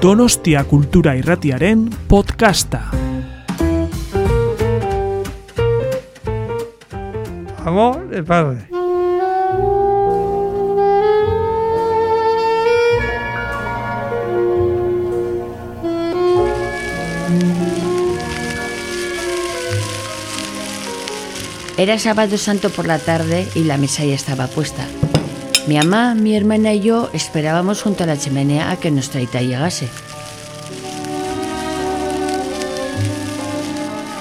Donostia Kultura Irratiaren podcasta. Amor de padre. Era sábado santo por la tarde y la mesa ya estaba puesta. Mi mamá, mi hermana y yo esperábamos junto a la chimenea a que nuestra hija llegase.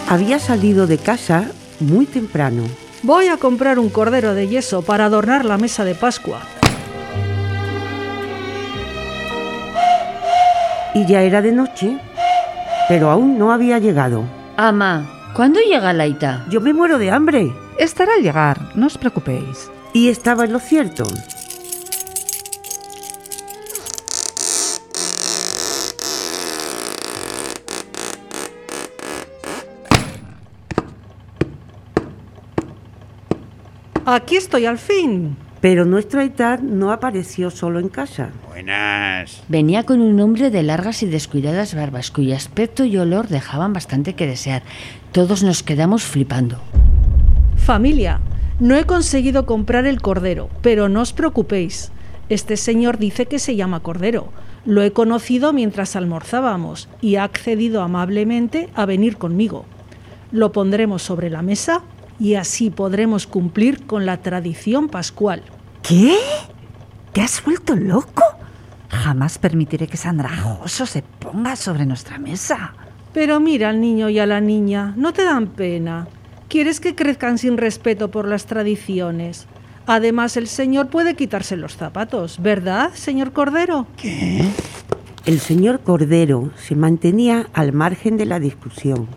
Había salido de casa muy temprano. Voy a comprar un cordero de yeso para adornar la mesa de Pascua. Y ya era de noche, pero aún no había llegado. Ama, ¿cuándo llega la Ita? Yo me muero de hambre. Estará al llegar, no os preocupéis. Y estaba en lo cierto. Aquí estoy al fin. Pero nuestro Aitar no apareció solo en casa. Buenas. Venía con un hombre de largas y descuidadas barbas, cuyo aspecto y olor dejaban bastante que desear. Todos nos quedamos flipando. Familia, no he conseguido comprar el cordero, pero no os preocupéis. Este señor dice que se llama Cordero. Lo he conocido mientras almorzábamos y ha accedido amablemente a venir conmigo. Lo pondremos sobre la mesa y así podremos cumplir con la tradición pascual. ¿Qué? ¿Te has vuelto loco? Jamás permitiré que ese andrajoso se ponga sobre nuestra mesa. Pero mira al niño y a la niña, no te dan pena. ¿Quieres que crezcan sin respeto por las tradiciones? Además, el señor puede quitarse los zapatos, ¿verdad, señor Cordero? ¿Qué? El señor Cordero se mantenía al margen de la discusión,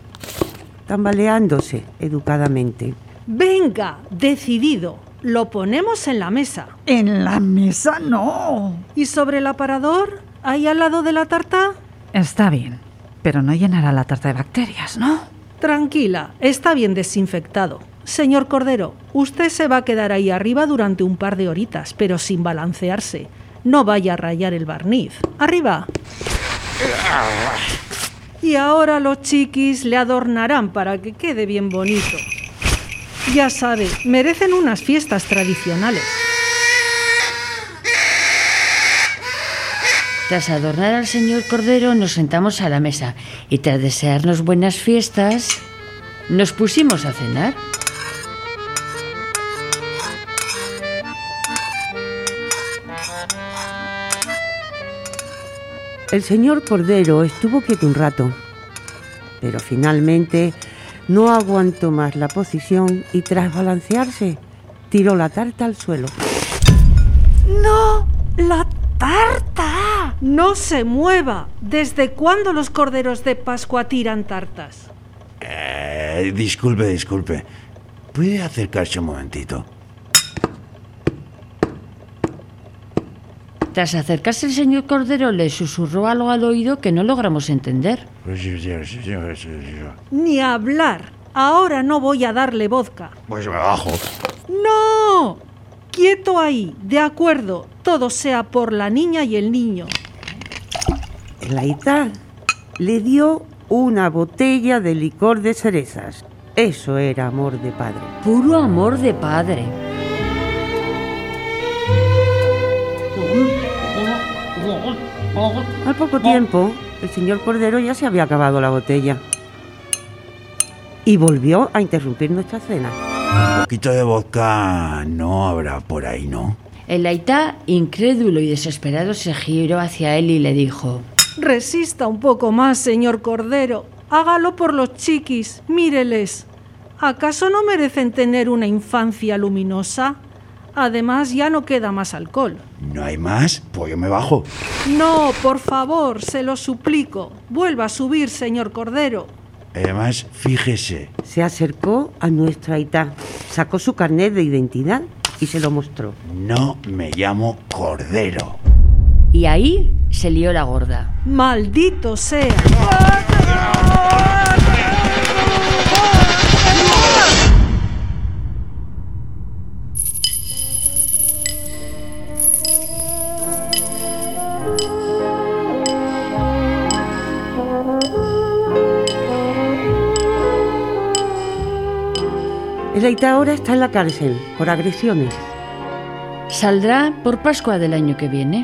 tambaleándose educadamente. Venga, decidido. Lo ponemos en la mesa. En la mesa no. ¿Y sobre el aparador? ¿Ahí al lado de la tarta? Está bien, pero no llenará la tarta de bacterias, ¿no? Tranquila, está bien desinfectado. Señor Cordero, usted se va a quedar ahí arriba durante un par de horitas, pero sin balancearse. No vaya a rayar el barniz. Arriba. Y ahora los chiquis le adornarán para que quede bien bonito. Ya sabe, merecen unas fiestas tradicionales. Tras adornar al señor Cordero, nos sentamos a la mesa y tras desearnos buenas fiestas, nos pusimos a cenar. El señor Cordero estuvo quieto un rato, pero finalmente no aguantó más la posición y tras balancearse, tiró la tarta al suelo. ¡No! ¡La tarta! No se mueva. ¿Desde cuándo los corderos de Pascua tiran tartas? Eh, disculpe, disculpe. ¿Puede acercarse un momentito? Tras acercarse el señor Cordero, le susurró algo al oído que no logramos entender. Ni hablar. Ahora no voy a darle vodka. Pues me bajo. ¡No! Quieto ahí. De acuerdo. Todo sea por la niña y el niño. El Aitar le dio una botella de licor de cerezas. Eso era amor de padre. Puro amor de padre. Al poco tiempo, el señor Cordero ya se había acabado la botella. Y volvió a interrumpir nuestra cena. Un poquito de vodka no habrá por ahí, ¿no? El Aitá, incrédulo y desesperado, se giró hacia él y le dijo: Resista un poco más, señor Cordero. Hágalo por los chiquis. Míreles. ¿Acaso no merecen tener una infancia luminosa? Además, ya no queda más alcohol. ¿No hay más? Pues yo me bajo. No, por favor, se lo suplico. Vuelva a subir, señor Cordero. Además, fíjese. Se acercó a nuestra Aitá, sacó su carnet de identidad y se lo mostró. No me llamo Cordero. Y ahí se lió la gorda. ¡Maldito sea! Eleita ahora está en la cárcel por agresiones. Saldrá por Pascua del año que viene.